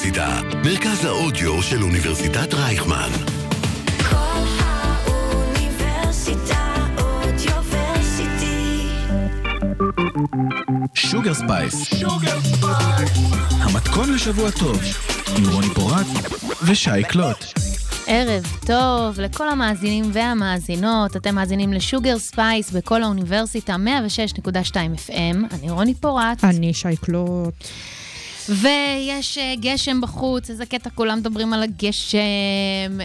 האוניברסיטה, מרכז האודיו של אוניברסיטת רייכמן. קול האוניברסיטה Audioversity. שוגר ספייס. המתכון לשבוע טוב, עם רוני פורט ושי קלוט. ערב טוב לכל המאזינים והמאזינות, אתם מאזינים לשוגר ספייס בקול האוניברסיטה 106.2 FM, אני רוני פורט, אני שייקלוט. ויש אה, גשם בחוץ, איזה קטע כולם מדברים על הגשם.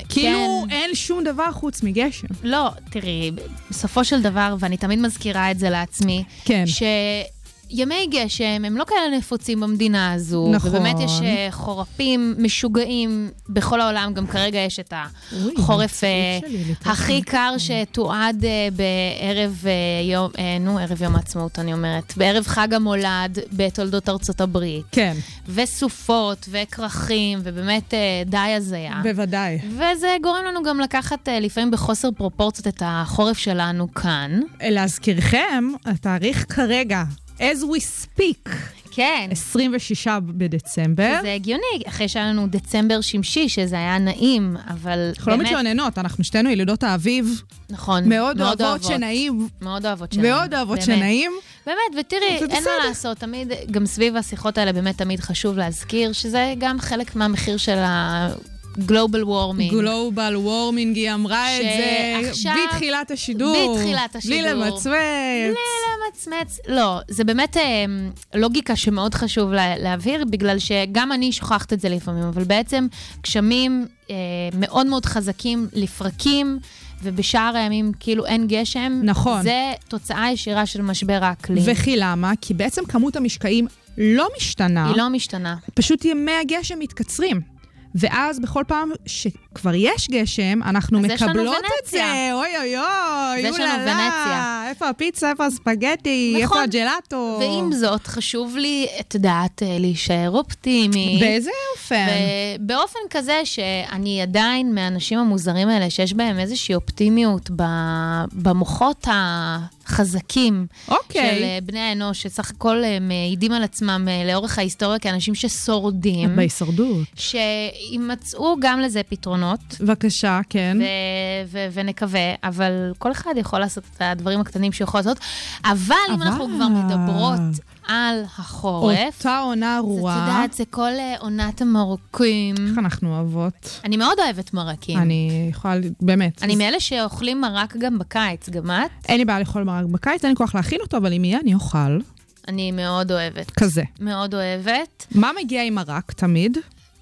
כאילו כן. אין שום דבר חוץ מגשם. לא, תראי, בסופו של דבר, ואני תמיד מזכירה את זה לעצמי, כן. שימי גשם הם לא כאלה נפוצים במדינה הזו. נכון. ובאמת יש אה, חורפים משוגעים בכל העולם, גם כרגע יש את החורף אה, הכי. קר שתועד אה, בערב יום, נו, ערב יום העצמאות, אני אומרת, בערב חג המולד בתולדות ארצות הברית. כן, וסופות וכרכים, ובאמת די הזיה. בוודאי. וזה גורם לנו גם לקחת לפעמים בחוסר פרופורציות את החורף שלנו כאן. להזכירכם, התאריך כרגע, as we speak, כן. 26 בדצמבר. זה הגיוני, אחרי שהיה לנו דצמבר שמשי, שזה היה נעים, אבל אנחנו לא באמת... מתלוננות, אנחנו שתינו ילידות האביב, נכון. מאוד אוהבות שנעים, מאוד אוהבות שנעים. מאוד אוהבות באמת. שנעים. באמת, ותראי, אין מה. לעשות, תמיד, גם סביב השיחות האלה באמת תמיד חשוב להזכיר, שזה גם חלק מהמחיר של ה-global warming. גלובל וורמינג, היא אמרה את זה שעכשיו- בתחילת השידור. בתחילת השידור. בלי למצמץ. בלי למצמץ. לא, זה באמת אה, לוגיקה שמאוד חשוב לה, להבהיר, בגלל שגם אני שוכחת את זה לפעמים, אבל בעצם גשמים אה, מאוד מאוד חזקים לפרקים, ובשאר הימים כאילו אין גשם. נכון. זה תוצאה ישירה של משבר האקלים. וכי למה? כי בעצם כמות המשקעים לא משתנה. היא לא משתנה. פשוט ימי הגשם מתקצרים. ואז בכל פעם שכבר יש גשם, אנחנו מקבלות את. זה. אוי אוי אוי, אוללה. איפה הפיצה, איפה הספגטי, איפה נכון. הג'לטו. ועם זאת, חשוב לי, את יודעת, אה, להישאר אופטימי. באיזה אופן? ובאופן כזה שאני עדיין מהאנשים המוזרים האלה, שיש בהם איזושהי אופטימיות במוחות החזקים אוקיי. של אה, בני האנוש, שסך הכל הם מעידים על עצמם אה, לאורך ההיסטוריה כאנשים ששורדים, בהישרדות. שימצאו גם לזה פתרונות. בבקשה, כן. ו- ו- ונקווה, אבל כל אחד יכול לעשות את הדברים הקטנים שהוא יכול לעשות. אבל אם אבל- אנחנו כבר מדברות על החורף, אותה עונה אז את ארורה. יודעת, זה כל אה, עונת המרקים. איך אנחנו אוהבות. אני מאוד אוהבת מרקים. אני יכולה, באמת. אני אז מאלה שאוכלים מרק גם בקיץ, גם את? אין לי בעיה לאכול מרק בקיץ, אין לי כוח להכין אותו, אבל אם יהיה, אני אוכל. אני מאוד אוהבת. כזה. מאוד אוהבת. מה מגיע עם מרק תמיד?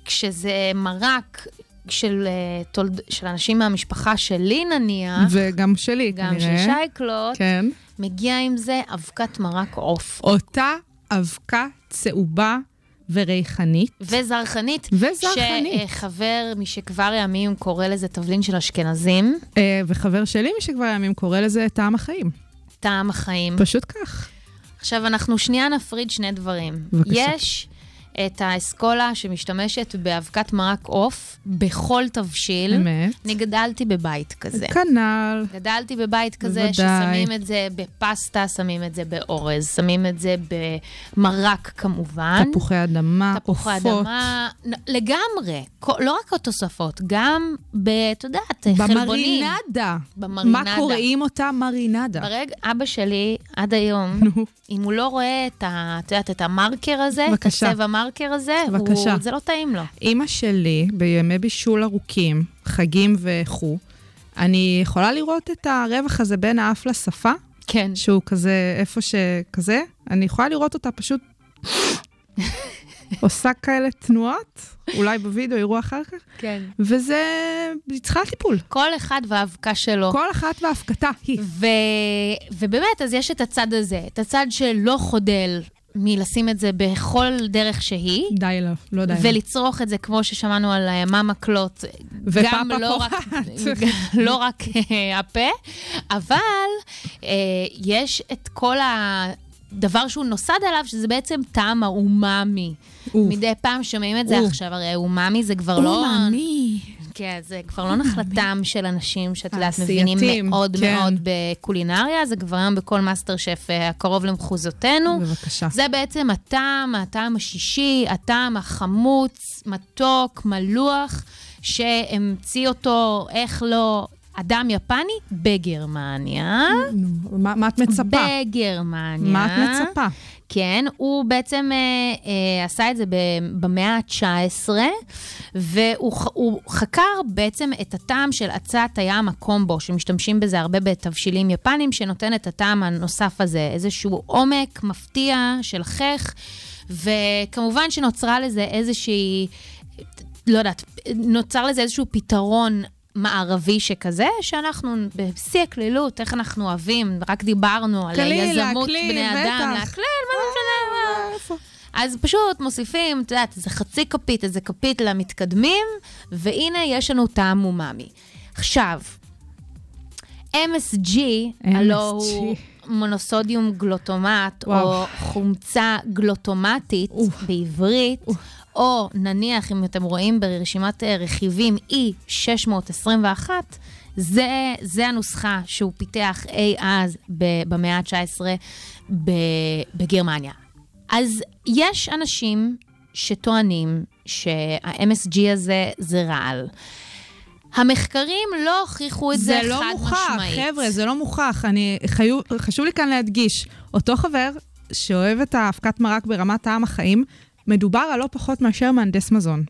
כשזה מרק של, אה, תולד... של אנשים מהמשפחה שלי נניח, וגם שלי, גם של כנראה. שייקלוט, כן. מגיע עם זה אבקת מרק עוף. אותה אבקה צהובה וריחנית. וזרחנית. וזרחנית. שחבר משכבר ימים קורא לזה תבלין של אשכנזים, אה, וחבר שלי משכבר הימים קורא לזה טעם החיים. טעם החיים. פשוט כך. עכשיו, אנחנו שנייה נפריד שני דברים. בבקשה. יש את האסכולה שמשתמשת באבקת מרק עוף בכל תבשיל. אמת. אני גדלתי בבית כזה. כנ"ל. גדלתי בבית כזה בוודאי. ששמים את זה בפסטה, שמים את זה באורז, שמים את זה במרק כמובן. תפוחי אדמה, תפוחי עופות. אדמה, נ- לגמרי. לא רק התוספות, גם ב... את יודעת, חלבונים. במרינדה. במרינדה. מה קוראים אותה מרינדה? ברגע, אבא שלי, עד היום. אם הוא לא רואה את ה... את יודעת, את המרקר הזה, בבקשה. את הצבע מרקר הזה, בבקשה. הוא, זה לא טעים לו. אימא שלי, בימי בישול ארוכים, חגים וכו', אני יכולה לראות את הרווח הזה בין האף לשפה, כן. שהוא כזה, איפה שכזה, אני יכולה לראות אותה פשוט עושה כאלה תנועות, אולי בווידאו יראו אחר כך, כן. וזה, היא צריכה טיפול. כל אחד והאבקה שלו. כל אחת והפקתה היא. ו... ובאמת, אז יש את הצד הזה, את הצד שלא חודל מלשים את זה בכל דרך שהיא. די לא, לא די. לא. ולצרוך את זה כמו ששמענו על אה, מאמה קלוט, גם לא רק, פורט. לא רק אה, הפה, אבל אה, יש את כל הדבר שהוא נוסד עליו, שזה בעצם טעם האומאמי. מדי פעם שומעים את זה. עכשיו, הרי אומאמי זה כבר לא... אומאמי. כן, זה כבר לא נחלתם של אנשים שאת יודעת, העשייתים, מבינים מאוד כן. מאוד בקולינריה, זה כבר היום בכל מאסטר שף אה, הקרוב למחוזותינו. בבקשה. זה בעצם הטעם, הטעם השישי, הטעם החמוץ, מתוק, מלוח, שהמציא אותו, איך לא, אדם יפני בגרמניה. מה מה את מצפה? בגרמניה. מה את מצפה? כן, הוא בעצם אה, אה, עשה את זה במאה ה-19, והוא חקר בעצם את הטעם של עצת הים הקומבו, שמשתמשים בזה הרבה בתבשילים יפנים, שנותן את הטעם הנוסף הזה, איזשהו עומק מפתיע של חך, וכמובן שנוצרה לזה איזושהי, לא יודעת, נוצר לזה איזשהו פתרון. מערבי שכזה, שאנחנו בשיא הקלילות, איך אנחנו אוהבים, רק דיברנו על קליל, יזמות להקליל, בני בטח. אדם, להקליל, מה זה משנה, מה. איפה? אז פשוט מוסיפים, את יודעת, איזה חצי כפית, איזה כפית למתקדמים, והנה יש לנו טעם אומאמי. עכשיו, MSG, הלו הוא מונוסודיום גלוטומט, וואו. או חומצה גלוטומטית אוף. בעברית, או נניח, אם אתם רואים ברשימת אה, רכיבים E621, זה, זה הנוסחה שהוא פיתח אי אז ב- במאה ה-19 ב- בגרמניה. אז יש אנשים שטוענים שה-MSG הזה זה רעל. המחקרים לא הוכיחו את זה, זה לא חד מוכח, משמעית. חבר'ה, זה לא מוכח. אני, חיו, חשוב לי כאן להדגיש, אותו חבר שאוהב את האבקת מרק ברמת טעם החיים, מדובר על לא פחות מאשר מהנדס מזון.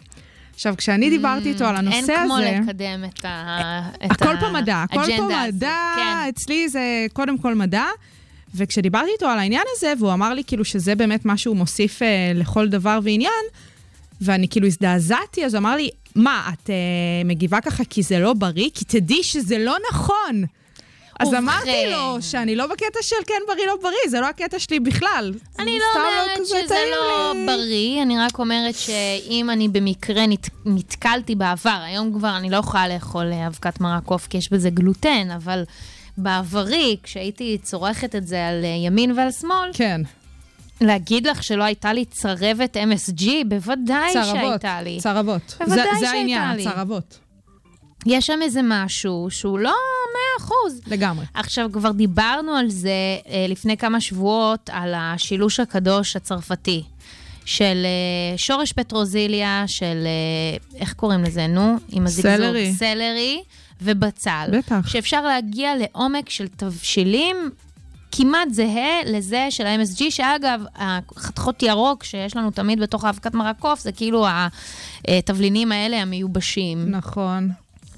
עכשיו, כשאני דיברתי איתו על הנושא הזה... אין כמו לקדם את ה... הכל פה מדע, הכל פה. מדע, כן. אצלי זה קודם כל מדע. וכשדיברתי איתו על העניין הזה, והוא אמר לי כאילו שזה באמת מה שהוא מוסיף אה, לכל דבר ועניין, ואני כאילו הזדעזעתי, אז הוא אמר לי, מה, את אה, מגיבה ככה כי זה לא בריא? כי תדעי שזה לא נכון. אז ובכן. אמרתי לו שאני לא בקטע של כן בריא, לא בריא, זה לא הקטע שלי בכלל. אני לא סתם אומרת שזה לא לי. בריא, אני רק אומרת שאם אני במקרה נת, נתקלתי בעבר, היום כבר אני לא יכולה לאכול אבקת מרק עוף כי יש בזה גלוטן, אבל בעברי, כשהייתי צורכת את זה על ימין ועל שמאל, כן, להגיד לך שלא הייתה לי צרבת MSG? בוודאי צרבות, שהייתה לי. צרבות. בוודאי זה- זה שהייתה העניין, לי. צרבות. יש שם איזה משהו שהוא לא 100%. לגמרי. עכשיו, כבר דיברנו על זה אה, לפני כמה שבועות, על השילוש הקדוש הצרפתי. של אה, שורש פטרוזיליה, של, אה, איך קוראים לזה, נו? עם הזיגזוג. סלרי. סלרי ובצל. בטח. שאפשר להגיע לעומק של תבשילים כמעט זהה לזה של ה-MSG, שאגב, החתכות ירוק שיש לנו תמיד בתוך האבקת מרק עוף, זה כאילו התבלינים האלה המיובשים. נכון.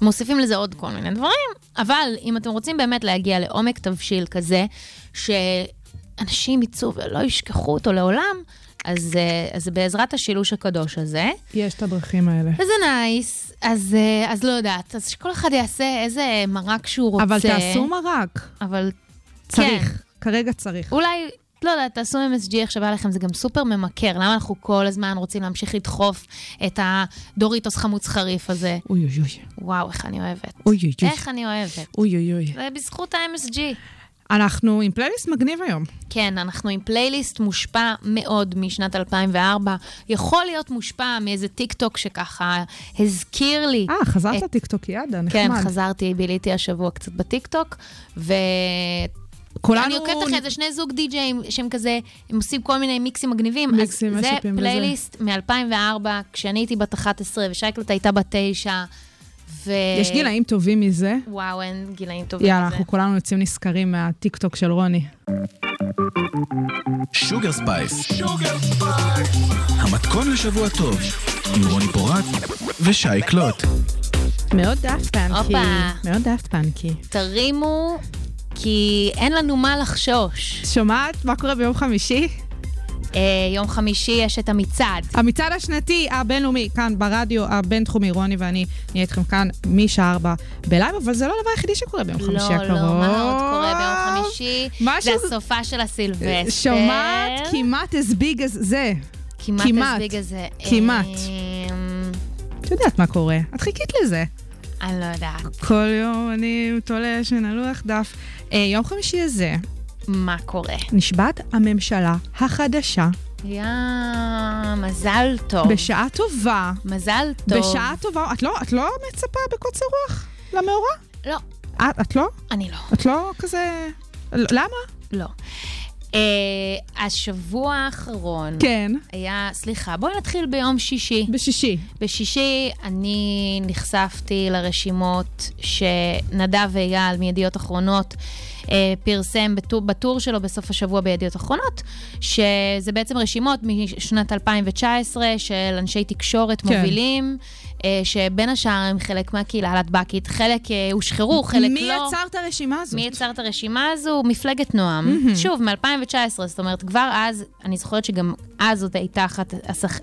מוסיפים לזה עוד כל מיני דברים, אבל אם אתם רוצים באמת להגיע לעומק תבשיל כזה, שאנשים יצאו ולא ישכחו אותו לעולם, אז, אה, אז בעזרת השילוש הקדוש הזה, יש את הדרכים האלה. וזה nice, אז, אה, אז לא יודעת, אז שכל אחד יעשה איזה מרק שהוא רוצה. אבל תעשו מרק. אבל צריך. כן, כרגע צריך. אולי, לא יודעת, תעשו MSG עכשיו היה לכם, זה גם סופר ממכר. למה אנחנו כל הזמן רוצים להמשיך לדחוף את הדוריטוס חמוץ חריף הזה? אוי אוי אוי. וואו, איך אני אוהבת. אוי אוי אוי. איך אני אוהבת. אוי אוי אוי. זה בזכות ה-MSG. אנחנו עם פלייליסט מגניב היום. כן, אנחנו עם פלייליסט מושפע מאוד משנת 2004. יכול להיות מושפע מאיזה טיק טוק שככה הזכיר לי. אה, חזרת את- לטיקטוק ידה, נחמד. כן, חזרתי, ביליתי השבוע קצת בטיקטוק, ו... כולנו... אני עוקבת אחרי זה, שני זוג די-ג'אים שהם כזה, הם עושים כל מיני מיקסים מגניבים. מיקסים, זה מאשאפים וזה. פלייליסט מ-2004, כשאני הייתי בת 11 ושי קלוט הייתה בת 9, ו... יש גילאים טובים מזה. וואו, אין גילאים טובים יאללה, מזה. אנחנו כולנו יוצאים נשכרים מהטיקטוק של רוני. שוגר ספייס. המתכון לשבוע טוב, עם רוני פורט ושי קלוט. מאוד דאפט פאנקי. מאוד דאפט פאנקי. תרימו, כי אין לנו מה לחשוש. שומעת מה קורה ביום חמישי? אה, יום חמישי יש את המצעד. המצעד השנתי הבינלאומי, כאן ברדיו הבינתחומי, רוני ואני נהיה איתכם כאן משעה ארבע בלייב, אבל זה לא הדבר היחידי שקורה ביום לא, חמישי הקרוב. לא, מה עוד קורה ביום חמישי? משהו- זה הסופה של הסילבסטר. שומעת כמעט as big as זה. כמעט כמעט. As big as זה. כמעט. אמ, את יודעת מה קורה, את חיכית לזה. אני לא יודעת. כל יום אני תולש מן הלוח דף. אה, יום חמישי הזה מה קורה? נשבעת הממשלה החדשה יא, מזל טוב. בשעה טובה. מזל טוב. בשעה טובה. את לא, את לא מצפה בקוצר רוח למאורע? לא, את, את לא? אני לא. את לא כזה... למה? לא. Uh, השבוע האחרון כן. היה, סליחה, בואי נתחיל ביום שישי. בשישי. בשישי אני נחשפתי לרשימות שנדב אייל מידיעות אחרונות אה, פרסם בטור, בטור שלו בסוף השבוע בידיעות אחרונות, שזה בעצם רשימות משנת 2019 של אנשי תקשורת כן. מובילים. אה, שבין השאר הם חלק מהקהילה הלהטב"קית, חלק אה, הושחרו, חלק מי לא. יצר את הרשימה הזאת? מי יצר את הרשימה הזו? מפלגת נועם. שוב, מ-2019, זאת אומרת, כבר אז, אני זוכרת שגם אז זאת הייתה אחת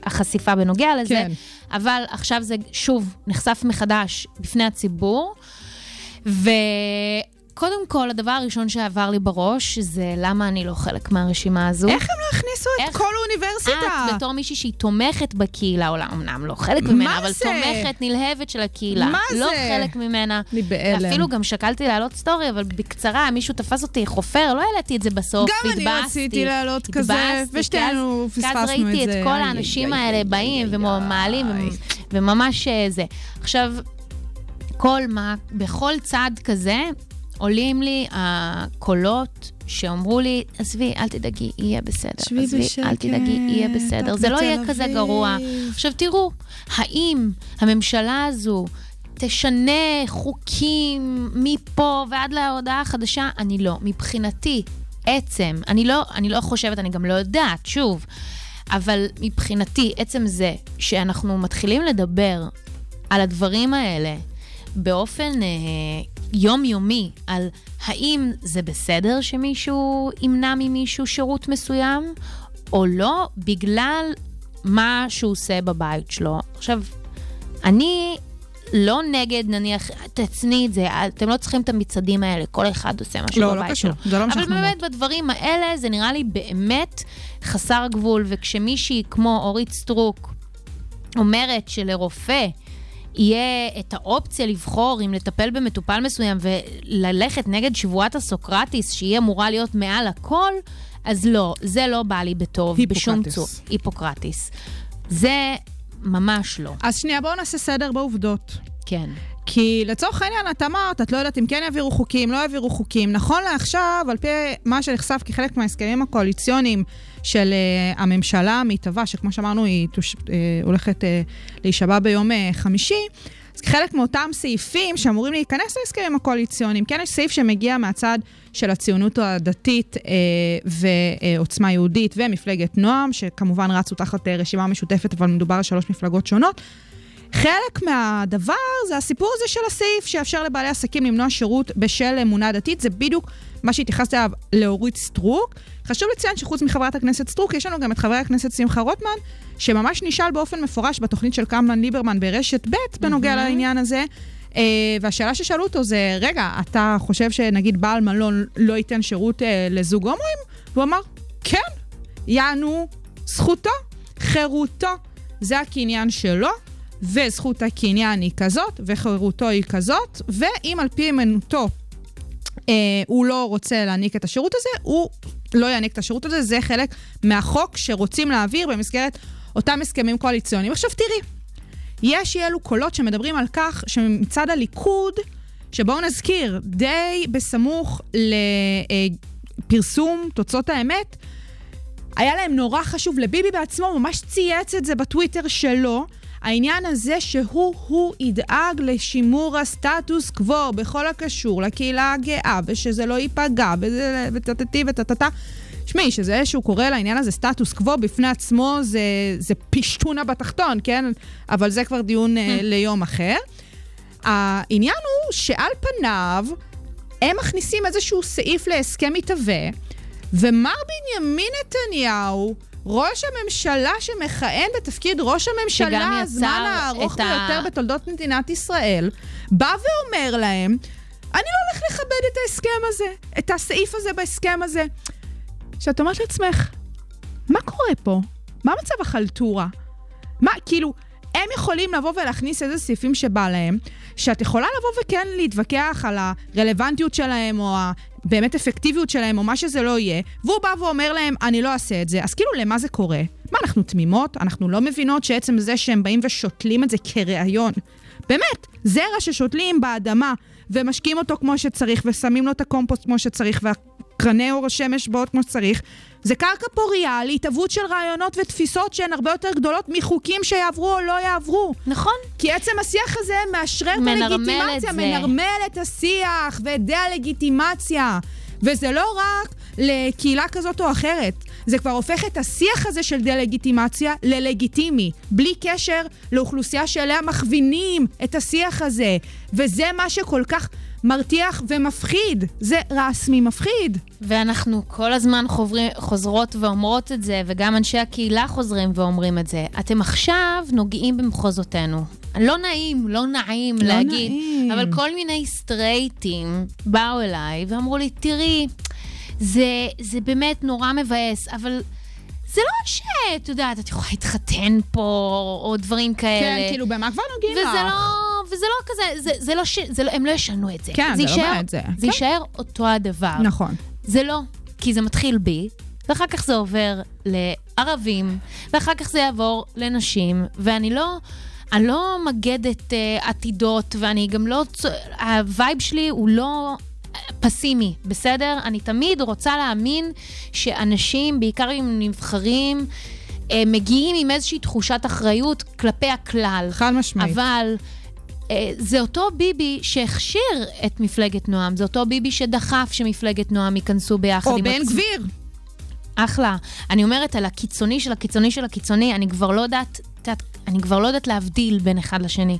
החשיפה בנוגע לזה, כן. אבל עכשיו זה שוב נחשף מחדש בפני הציבור. וקודם כל, הדבר הראשון שעבר לי בראש זה למה אני לא חלק מהרשימה הזו. איך הם לא הכניסו את איך? כל האוניברסיטה? את, בתור מישהי שהיא תומכת בקהילה, אולי אמנם לא חלק ממנה, אבל זה? תומכת נלהבת של הקהילה. מה לא זה? חלק ממנה. אני בהלם. אפילו גם שקלתי להעלות סטורי, אבל בקצרה, מישהו תפס אותי חופר, לא העליתי את זה בסוף, גם אני התבאסתי. רציתי להעלות כזה, ושתינו כי פספסנו אז את ראיתי זה. את כל האנשים האלה באים ומעלים. וממש אה, זה. עכשיו, כל מה, בכל צעד כזה, עולים לי הקולות שאמרו לי, עזבי, אל תדאגי, יהיה בסדר. שבי עזבי, אל בשקט, תדאגי, יהיה בסדר. זה לא יהיה כזה אביב. גרוע. עכשיו תראו, האם הממשלה הזו תשנה חוקים מפה ועד להודעה החדשה? אני לא. מבחינתי, עצם, אני לא, אני לא חושבת, אני גם לא יודעת, שוב, אבל מבחינתי, עצם זה שאנחנו מתחילים לדבר על הדברים האלה באופן אה, יומיומי, על האם זה בסדר שמישהו ימנע ממישהו שירות מסוים, או לא, בגלל מה שהוא עושה בבית שלו. עכשיו, אני לא נגד, נניח, תצני את זה, אתם לא צריכים את המצעדים האלה, כל אחד עושה משהו לא, לא בבית קשור, שלו. זה לא מה אבל שאנחנו באמת, בדברים האלה זה נראה לי באמת חסר גבול, וכשמישהי כמו אורית סטרוק אומרת שלרופא יהיה את האופציה לבחור אם לטפל במטופל מסוים וללכת נגד שבועת הסוקרטיס, שהיא אמורה להיות מעל הכל, אז לא, זה לא בא לי בטוב בשום היפוקרטיס. צור. היפוקרטיס. זה ממש לא. אז שנייה, בואו נעשה סדר בעובדות. כן. כי לצורך העניין, את אמרת, את לא יודעת אם כן יעבירו חוקים, לא יעבירו חוקים. נכון לעכשיו, על פי מה שנחשף כחלק מההסכמים הקואליציוניים של uh, הממשלה המתהווה, שכמו שאמרנו, היא תוש... uh, הולכת uh, להישבע ביום חמישי, אז כחלק מאותם סעיפים שאמורים להיכנס להסכמים הקואליציוניים, כן יש סעיף שמגיע מהצד של הציונות הדתית אה, ועוצמה יהודית ומפלגת נועם, שכמובן רצו תחת אה, רשימה משותפת, אבל מדובר על שלוש מפלגות שונות. חלק מהדבר זה הסיפור הזה של הסעיף שיאפשר לבעלי עסקים למנוע שירות בשל אמונה דתית, זה בדיוק מה שהתייחסת אליו לאורית סטרוק. חשוב לציין שחוץ מחברת הכנסת סטרוק, יש לנו גם את חבר הכנסת שמחה רוטמן, שממש נשאל באופן מפורש בתוכנית של קלמן ליברמן ברשת ב' בנוגע לעניין הזה. אה, והשאלה ששאלו אותו זה, רגע, אתה חושב שנגיד בעל מלון לא ייתן שירות אה, לזוג הומואים? והוא אמר, כן, יענו זכותו, חירותו, זה הקניין שלו, וזכות הקניין היא כזאת, וחירותו היא כזאת, ואם על פי אמונתו אה, הוא לא רוצה להעניק את השירות הזה, הוא לא יעניק את השירות הזה, זה חלק מהחוק שרוצים להעביר במסגרת אותם הסכמים קואליציוניים. עכשיו תראי, יש אי אלו קולות שמדברים על כך שמצד הליכוד, שבואו נזכיר, די בסמוך לפרסום תוצאות האמת, היה להם נורא חשוב, לביבי בעצמו ממש צייץ את זה בטוויטר שלו, העניין הזה שהוא-הוא ידאג לשימור הסטטוס קוו בכל הקשור לקהילה הגאה, ושזה לא ייפגע, וטטטי וטטטה. שמעי, שזה שהוא קורא לעניין הזה סטטוס קוו בפני עצמו, זה, זה פשטונה בתחתון, כן? אבל זה כבר דיון אה, ליום אחר. העניין הוא שעל פניו, הם מכניסים איזשהו סעיף להסכם מתהווה, ומר בנימין נתניהו, ראש הממשלה שמכהן בתפקיד ראש הממשלה, הזמן הארוך את ה- ביותר בתולדות מדינת ישראל, בא ואומר להם, אני לא הולך לכבד את ההסכם הזה, את הסעיף הזה בהסכם הזה. שאת אומרת לעצמך, מה קורה פה? מה מצב החלטורה? מה, כאילו, הם יכולים לבוא ולהכניס איזה סעיפים שבא להם, שאת יכולה לבוא וכן להתווכח על הרלוונטיות שלהם, או באמת אפקטיביות שלהם, או מה שזה לא יהיה, והוא בא ואומר להם, אני לא אעשה את זה, אז כאילו, למה זה קורה? מה, אנחנו תמימות? אנחנו לא מבינות שעצם זה שהם באים ושותלים את זה כראיון. באמת, זרע ששותלים באדמה ומשקים אותו כמו שצריך, ושמים לו את הקומפוסט כמו שצריך, והקרני אור השמש באות כמו שצריך, זה קרקע פוריה להתהוות של רעיונות ותפיסות שהן הרבה יותר גדולות מחוקים שיעברו או לא יעברו. נכון. כי עצם השיח הזה מאשרר את הלגיטימציה, את זה. מנרמל את השיח ואת דה-הלגיטימציה. וזה לא רק לקהילה כזאת או אחרת, זה כבר הופך את השיח הזה של דה-לגיטימציה ללגיטימי, בלי קשר לאוכלוסייה שאליה מכווינים את השיח הזה. וזה מה שכל כך מרתיח ומפחיד. זה רסמי מפחיד. ואנחנו כל הזמן חוברים, חוזרות ואומרות את זה, וגם אנשי הקהילה חוזרים ואומרים את זה. אתם עכשיו נוגעים במחוזותינו. לא נעים, לא נעים לא להגיד, נעים. אבל כל מיני סטרייטים באו אליי ואמרו לי, תראי, זה, זה באמת נורא מבאס, אבל זה לא שאת יודעת, את יכולה להתחתן פה, או דברים כאלה. כן, כאילו, במה כבר נוגעים לך? וזה לא, וזה לא כזה, זה, זה לא ש... זה לא, הם לא ישנו את זה. כן, זה לא יישאר- באמת זה. זה כן. יישאר אותו הדבר. נכון. זה לא, כי זה מתחיל בי, ואחר כך זה עובר לערבים, ואחר כך זה יעבור לנשים, ואני לא... אני לא מגדת אה, עתידות, ואני גם לא... ה vibe שלי הוא לא אה, פסימי, בסדר? אני תמיד רוצה להאמין שאנשים, בעיקר אם נבחרים, אה, מגיעים עם איזושהי תחושת אחריות כלפי הכלל. חד משמעית. אבל זה אותו ביבי שהכשיר את מפלגת נועם, זה אותו ביבי שדחף שמפלגת נועם ייכנסו ביחד או. בן גביר. אחלה. אני אומרת על הקיצוני של הקיצוני של הקיצוני, אני כבר לא יודעת, יודעת, אני כבר לא יודעת להבדיל בין אחד לשני.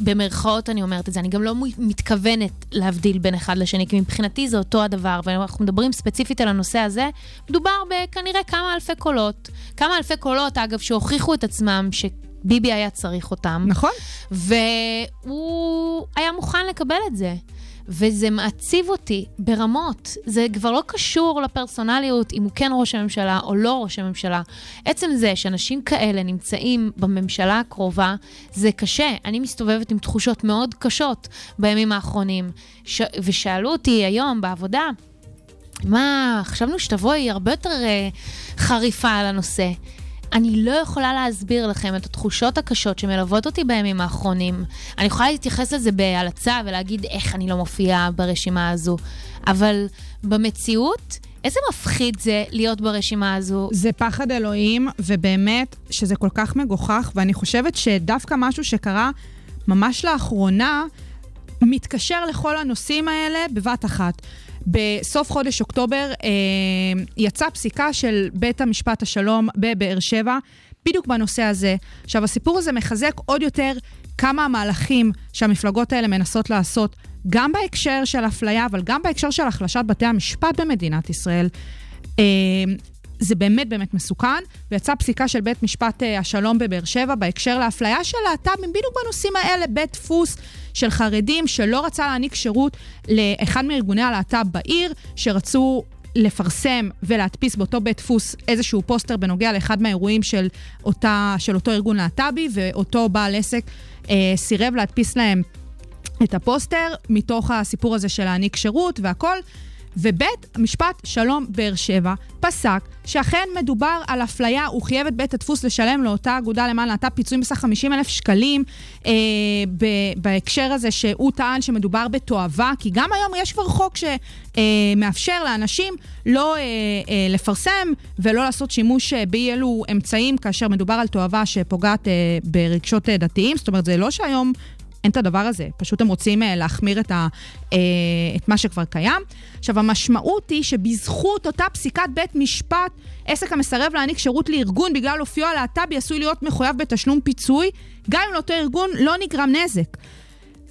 ובמרכאות אני אומרת את זה, אני גם לא מתכוונת להבדיל בין אחד לשני, כי מבחינתי זה אותו הדבר, ואנחנו מדברים ספציפית על הנושא הזה, מדובר בכנראה כמה אלפי קולות. כמה אלפי קולות, אגב, שהוכיחו את עצמם שביבי היה צריך אותם. נכון. והוא היה מוכן לקבל את זה. וזה מעציב אותי ברמות. זה כבר לא קשור לפרסונליות, אם הוא כן ראש הממשלה או לא ראש הממשלה. עצם זה שאנשים כאלה נמצאים בממשלה הקרובה, זה קשה. אני מסתובבת עם תחושות מאוד קשות בימים האחרונים. ש... ושאלו אותי היום בעבודה, מה, חשבנו שתבואי הרבה יותר uh, חריפה על הנושא. אני לא יכולה להסביר לכם את התחושות הקשות שמלוות אותי בימים האחרונים. אני יכולה להתייחס לזה בהלצה ולהגיד איך אני לא מופיעה ברשימה הזו, אבל במציאות, איזה מפחיד זה להיות ברשימה הזו. זה פחד אלוהים, ובאמת שזה כל כך מגוחך, ואני חושבת שדווקא משהו שקרה ממש לאחרונה, מתקשר לכל הנושאים האלה בבת אחת. בסוף חודש אוקטובר אה, יצאה פסיקה של בית המשפט השלום בבאר שבע, בדיוק בנושא הזה. עכשיו, הסיפור הזה מחזק עוד יותר כמה המהלכים שהמפלגות האלה מנסות לעשות, גם בהקשר של אפליה, אבל גם בהקשר של החלשת בתי המשפט במדינת ישראל. אה, זה באמת באמת מסוכן, ויצאה פסיקה של בית משפט אה, השלום בבאר שבע בהקשר לאפליה של להט"בים, בדיוק בנושאים האלה, בית דפוס של חרדים שלא רצה להעניק שירות לאחד מארגוני הלהט"ב בעיר, שרצו לפרסם ולהדפיס באותו בית דפוס איזשהו פוסטר בנוגע לאחד מהאירועים של, אותה, של אותו ארגון להט"בי, ואותו בעל עסק אה, סירב להדפיס להם את הפוסטר מתוך הסיפור הזה של להעניק שירות והכל. ובית המשפט שלום באר שבע פסק שאכן מדובר על אפליה, הוא חייב את בית הדפוס לשלם לאותה אגודה למען להט"ב פיצויים בסך 50 אלף שקלים אה, ב- בהקשר הזה שהוא טען שמדובר בתועבה, כי גם היום יש כבר חוק שמאפשר אה, לאנשים לא אה, אה, לפרסם ולא לעשות שימוש אה, באי אלו אמצעים כאשר מדובר על תועבה שפוגעת אה, ברגשות אה, דתיים, זאת אומרת זה לא שהיום אין את הדבר הזה, פשוט הם רוצים אה, להחמיר את, ה, אה, את מה שכבר קיים. עכשיו, המשמעות היא שבזכות אותה פסיקת בית משפט, עסק המסרב להעניק שירות לארגון בגלל אופיו הלהט"בי עשוי להיות מחויב בתשלום פיצוי, גם אם לאותו ארגון לא נגרם נזק.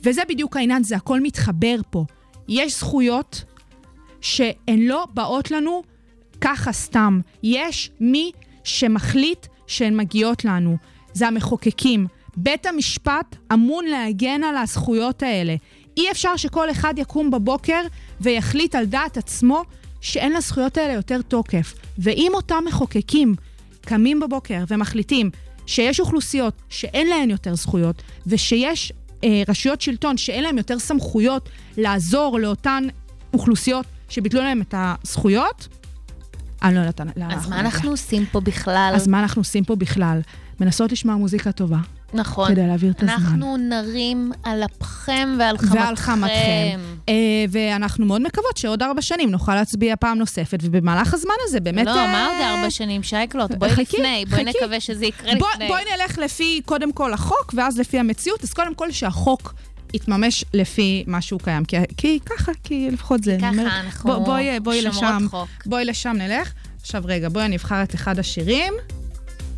וזה בדיוק העניין, זה הכל מתחבר פה. יש זכויות שהן לא באות לנו ככה סתם. יש מי שמחליט שהן מגיעות לנו. זה המחוקקים. בית המשפט אמון להגן על הזכויות האלה. אי אפשר שכל אחד יקום בבוקר ויחליט על דעת עצמו שאין לזכויות האלה יותר תוקף. ואם אותם מחוקקים קמים בבוקר ומחליטים שיש אוכלוסיות שאין להן יותר זכויות, ושיש אה, רשויות שלטון שאין להם יותר סמכויות לעזור לאותן אוכלוסיות שביטלו להם את הזכויות, אני לא יודעת אז מה. אנחנו עושים פה בכלל? אז מה אנחנו עושים פה בכלל? מנסות לשמוע מוזיקה טובה, נכון. כדי להעביר את הזמן. אנחנו נרים על אפכם ועל חמתכם. ועל חמתכם. אה, ואנחנו מאוד מקוות שעוד ארבע שנים נוכל להצביע פעם נוספת, ובמהלך הזמן הזה באמת... לא, אה, מה עוד ארבע שנים? שייקלוט, בואי חכי, לפני, בואי חכי. נקווה שזה יקרה בוא, לפני. בואי נלך לפי, קודם כל, החוק, ואז לפי המציאות. אז קודם כל שהחוק יתממש לפי מה שהוא קיים. כי, כי ככה, כי לפחות זה... ככה אני אומרת, אנחנו בוא, בואי, בואי לשם, חוק. בואי לשם נלך. עכשיו רגע, בואי אני אבחר את אחד השירים.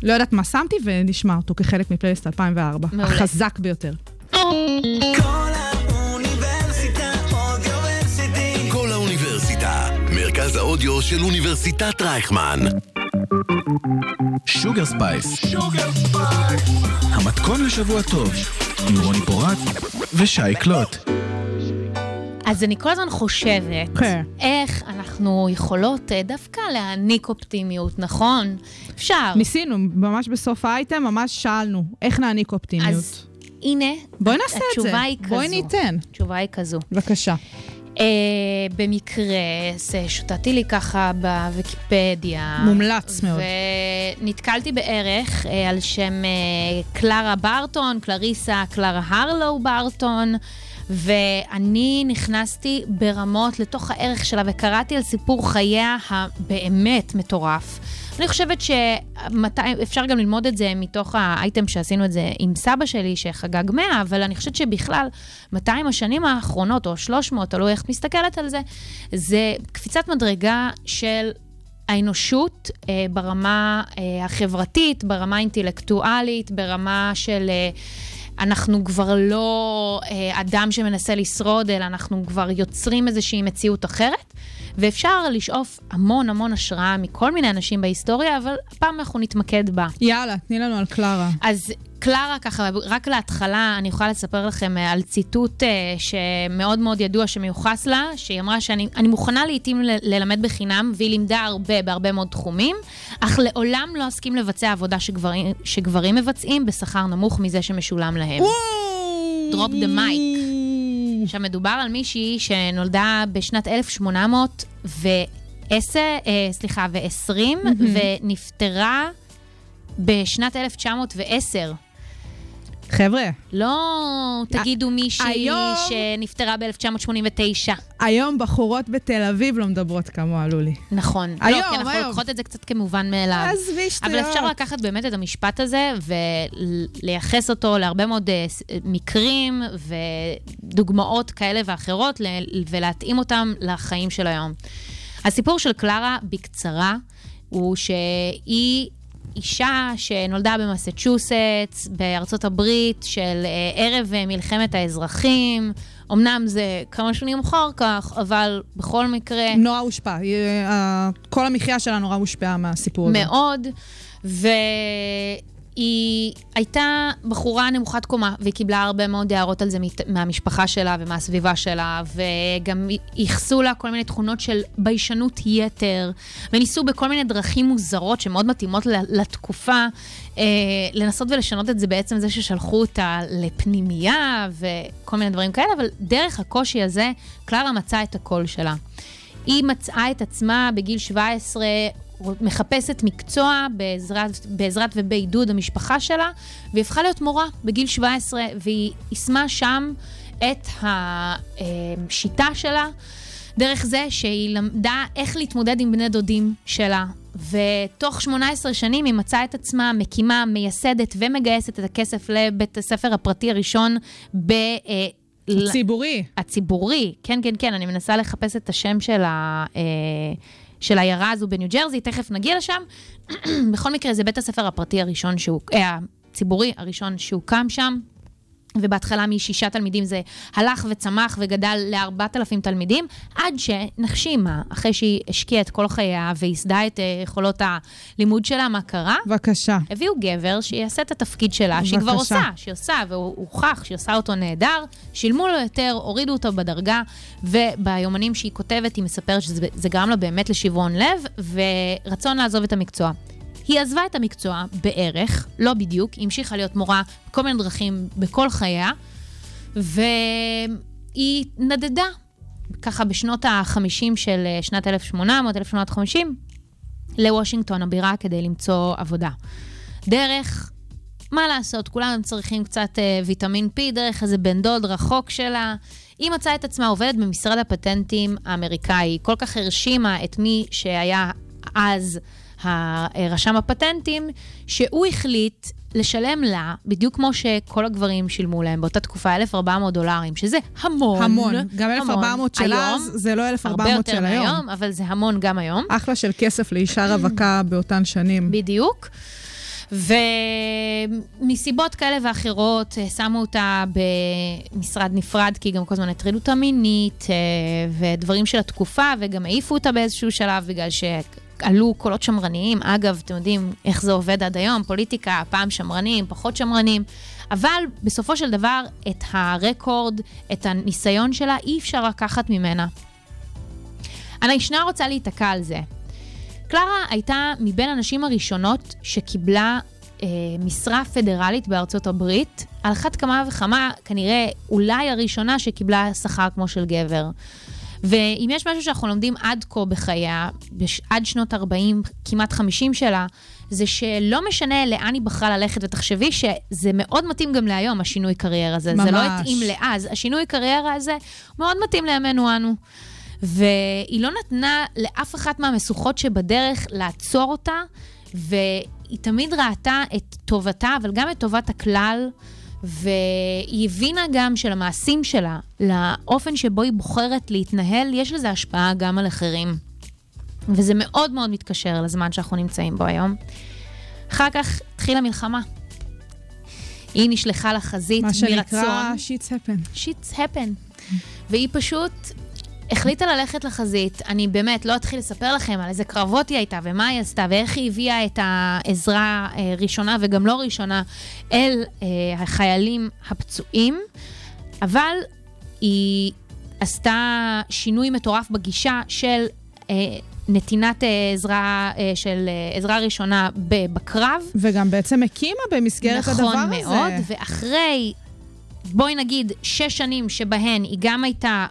לא יודעת מה שמתי, ונשמע אותו כחלק מפלייליסט 2004. מעולה. החזק ביותר. קול האוניברסיטה, מרכז האודיו של אוניברסיטת רייכמן. שוגר ספייס. המתכון לשבוע טוב, עם רוני פורט ושי קלוט. אז אני כל הזמן חושבת, כן. איך אנחנו יכולות אה, דווקא להעניק אופטימיות, נכון? אפשר. ניסינו, ממש בסוף האייטם, ממש שאלנו, איך נעניק אופטימיות. אז הנה, בואי נעשה את זה. היא כזו. בואי ניתן. התשובה היא כזו. בבקשה. אה, במקרה, זה שוטטתי לי ככה בוויקיפדיה. מומלץ מאוד. ונתקלתי בערך אה, על שם אה, קלרה ברטון, קלריסה קלרה הרלו ברטון. ואני נכנסתי ברמות לתוך הערך שלה וקראתי על סיפור חייה הבאמת מטורף. אני חושבת שאפשר גם ללמוד את זה מתוך האייטם שעשינו את זה עם סבא שלי, שחגג 100, אבל אני חושבת שבכלל, 200 השנים האחרונות, או 300, תלוי איך את מסתכלת על זה, זה קפיצת מדרגה של האנושות אה, ברמה אה, החברתית, ברמה האינטלקטואלית, ברמה של... אה, אנחנו כבר לא אה, אדם שמנסה לשרוד, אלא אנחנו כבר יוצרים איזושהי מציאות אחרת. ואפשר לשאוף המון המון השראה מכל מיני אנשים בהיסטוריה, אבל הפעם אנחנו נתמקד בה. יאללה, תני לנו על קלרה. אז קלרה, ככה, רק להתחלה, אני יכולה לספר לכם אה, על ציטוט אה, שמאוד מאוד ידוע שמיוחס לה, שהיא אמרה שאני אני מוכנה לעיתים ל- ללמד בחינם, והיא לימדה הרבה בהרבה מאוד תחומים, אך לעולם לא אסכים לבצע עבודה שגברים, שגברים מבצעים בשכר נמוך מזה שמשולם להם. Drop the mic. עכשיו, מדובר על מישהי שנולדה בשנת 1810, אה, סליחה, ו-20, ונפטרה בשנת 1910. חבר'ה, לא תגידו מישהי היום- שנפטרה ב-1989. היום בחורות בתל אביב לא מדברות כמוה, לולי. נכון. היום, לא, כי אנחנו היום. לוקחות את זה קצת כמובן מאליו. עזבי שטויות. אבל אפשר לקחת באמת את המשפט הזה ולייחס אותו להרבה מאוד אה, מקרים ודוגמאות כאלה ואחרות ולהתאים אותם לחיים של היום. הסיפור של קלרה, בקצרה, הוא שהיא אישה שנולדה במסצ'וסטס, בארצות הברית, של אה, ערב אה, מלחמת האזרחים. אמנם זה כמה שנים אחר כך, אבל בכל מקרה... נורא הושפע. אה, כל המחיה שלה נורא הושפעה מהסיפור הזה. מאוד, והיא הייתה בחורה נמוכת קומה, והיא קיבלה הרבה מאוד הערות על זה מהמשפחה שלה ומהסביבה שלה, וגם ייחסו לה כל מיני תכונות של ביישנות יתר, וניסו בכל מיני דרכים מוזרות שמאוד מתאימות לתקופה, אה, לנסות ולשנות את זה בעצם זה ששלחו אותה לפנימייה וכל מיני דברים כאלה, אבל דרך הקושי הזה, קלרה מצאה את הקול שלה. היא מצאה את עצמה בגיל 17 מחפשת מקצוע בעזרת, בעזרת ובעידוד המשפחה שלה, והיא הפכה להיות מורה בגיל 17, והיא יישמה שם את השיטה שלה, דרך זה שהיא למדה איך להתמודד עם בני דודים שלה. ותוך 18 שנים היא מצאה את עצמה מקימה, מייסדת ומגייסת את הכסף לבית הספר הפרטי הראשון ב... אה, ל- ציבורי. הציבורי, כן, כן, כן, אני מנסה לחפש את השם של, ה, אה, של העיירה הזו בניו ג'רזי, תכף נגיע לשם. בכל מקרה, זה בית הספר הפרטי הראשון, שהוא, אה, הציבורי הראשון שהוקם שם. ובהתחלה משישה תלמידים זה הלך וצמח וגדל לארבעת אלפים תלמידים, עד שנחשימה, אחרי שהיא השקיעה את כל חייה וייסדה את אה, יכולות הלימוד שלה, מה קרה? בבקשה. הביאו גבר שיעשה את התפקיד שלה, שהיא כבר. עושה, שהיא עושה, והוא הוכח שהיא עושה אותו נהדר, שילמו לו יותר, הורידו אותו בדרגה, וביומנים שהיא כותבת, היא מספרת שזה זה גרם לה באמת לשברון לב, ורצון לעזוב את המקצוע. היא עזבה את המקצוע בערך, לא בדיוק, היא המשיכה להיות מורה בכל מיני דרכים בכל חייה, והיא נדדה, ככה בשנות ה-50 של אה, שנת 1800, 1850, לוושינגטון הבירה כדי למצוא עבודה. דרך, מה לעשות, כולם צריכים קצת אה, ויטמין P, דרך איזה בן דוד רחוק שלה. היא מצאה את עצמה עובדת במשרד הפטנטים האמריקאי. כל כך הרשימה את מי שהיה אז רשם הפטנטים, שהוא החליט לשלם לה, בדיוק כמו שכל הגברים שילמו להם באותה תקופה, 1,400 דולרים, שזה המון. המון. גם המון. 1,400 של אז, זה לא 1,400 הרבה של יותר היום. מהיום, אבל זה המון גם היום. אחלה של כסף לאישה רווקה באותן שנים. בדיוק. ומסיבות כאלה ואחרות אה, שמו אותה במשרד נפרד, כי גם כל הזמן הטרידו אותה מינית, אה, ודברים של התקופה, וגם העיפו אותה באיזשהו שלב, בגלל שעלו קולות שמרניים. אגב, אתם יודעים איך זה עובד עד היום, פוליטיקה, פעם שמרנים, פחות שמרנים. אבל בסופו של דבר, את הרקורד, את הניסיון שלה, אי אפשר לקחת ממנה. אני שנייה רוצה להיתקע על זה. קלרה הייתה מבין הנשים הראשונות שקיבלה אה, משרה פדרלית בארצות הברית, על אחת כמה וכמה, כנראה אולי הראשונה שקיבלה שכר כמו של גבר. ואם יש משהו שאנחנו לומדים עד כה בחייה, בש... עד שנות 40, כמעט 50 שלה, זה שלא משנה לאן היא בחרה ללכת, ותחשבי שזה מאוד מתאים גם להיום, השינוי קריירה הזה. זה לא ממש. התאים לאז. השינוי קריירה הזה מאוד מתאים לימינו אנו. והיא לא נתנה לאף אחת מהמשוכות שבדרך לעצור אותה, והיא תמיד ראתה את טובתה, אבל גם את טובת הכלל, והיא הבינה גם שלמעשים שלה, לאופן שבו היא בוחרת להתנהל, יש לזה השפעה גם על אחרים. וזה מאוד מאוד מתקשר לזמן שאנחנו נמצאים בו היום. אחר כך התחילה מלחמה. היא נשלחה לחזית מה מרצון. שנקרא שיטס הפן. שיטס הפן. והיא פשוט החליטה ללכת לחזית. אני באמת לא אתחיל לספר לכם על איזה קרבות היא הייתה ומה היא עשתה ואיך היא הביאה את העזרה אה, ראשונה וגם לא ראשונה אל אה, החיילים הפצועים, אבל היא עשתה שינוי מטורף בגישה של אה, נתינת אה, עזרה, אה, של אה, עזרה ראשונה בקרב. וגם בעצם הקימה במסגרת הדבר הזה. נכון מאוד, ואחרי, בואי נגיד, שש שנים שבהן היא גם הייתה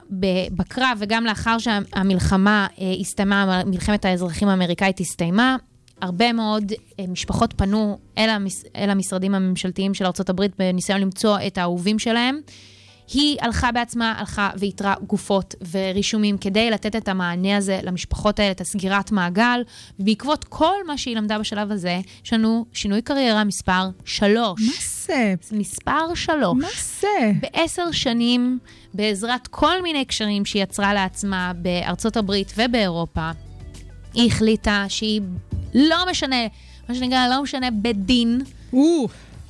בקרב וגם לאחר שהמלחמה אה, הסתיימה, מלחמת האזרחים האמריקאית הסתיימה, הרבה מאוד אה, משפחות פנו אל, המס, אל המשרדים הממשלתיים של ארה"ב בניסיון למצוא את האהובים שלהם. היא הלכה בעצמה, הלכה ואיתרה גופות ורישומים כדי לתת את המענה הזה למשפחות האלה, את הסגירת מעגל, ובעקבות כל מה שהיא למדה בשלב הזה, יש לנו שינוי קריירה מספר שלוש. מה זה? מספר שלוש. מה זה? בעשר שנים, בעזרת כל מיני קשרים שהיא יצרה לעצמה בארצות הברית ובאירופה, היא החליטה שהיא לא משנה, מה שנקרא, לא משנה בדין, או,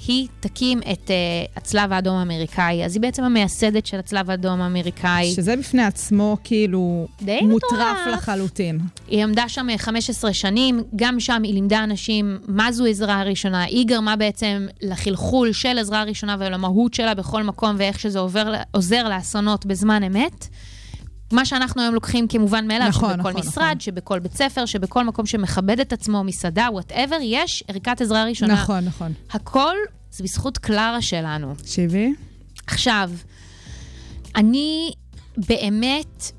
היא תקים את uh, הצלב האדום האמריקאי. אז היא בעצם המייסדת של הצלב האדום האמריקאי. שזה בפני עצמו כאילו די מוטרף מטורף. לחלוטין. היא עמדה שם אה, 15 שנים, גם שם היא לימדה אנשים מה זו עזרה ראשונה. היא גרמה בעצם לחלחול של עזרה ראשונה ולמהות שלה בכל מקום ואיך שזה עובר, עוזר לאסונות בזמן אמת. מה שאנחנו היום לוקחים כמובן מאליו, נכון, שבכל נכון, משרד, נכון. שבכל בית ספר, שבכל מקום שמכבד את עצמו, מסעדה, וואטאבר, יש ערכת עזרה ראשונה. נכון, נכון. הכל זה בזכות קלרה שלנו. תקשיבי. עכשיו, אני באמת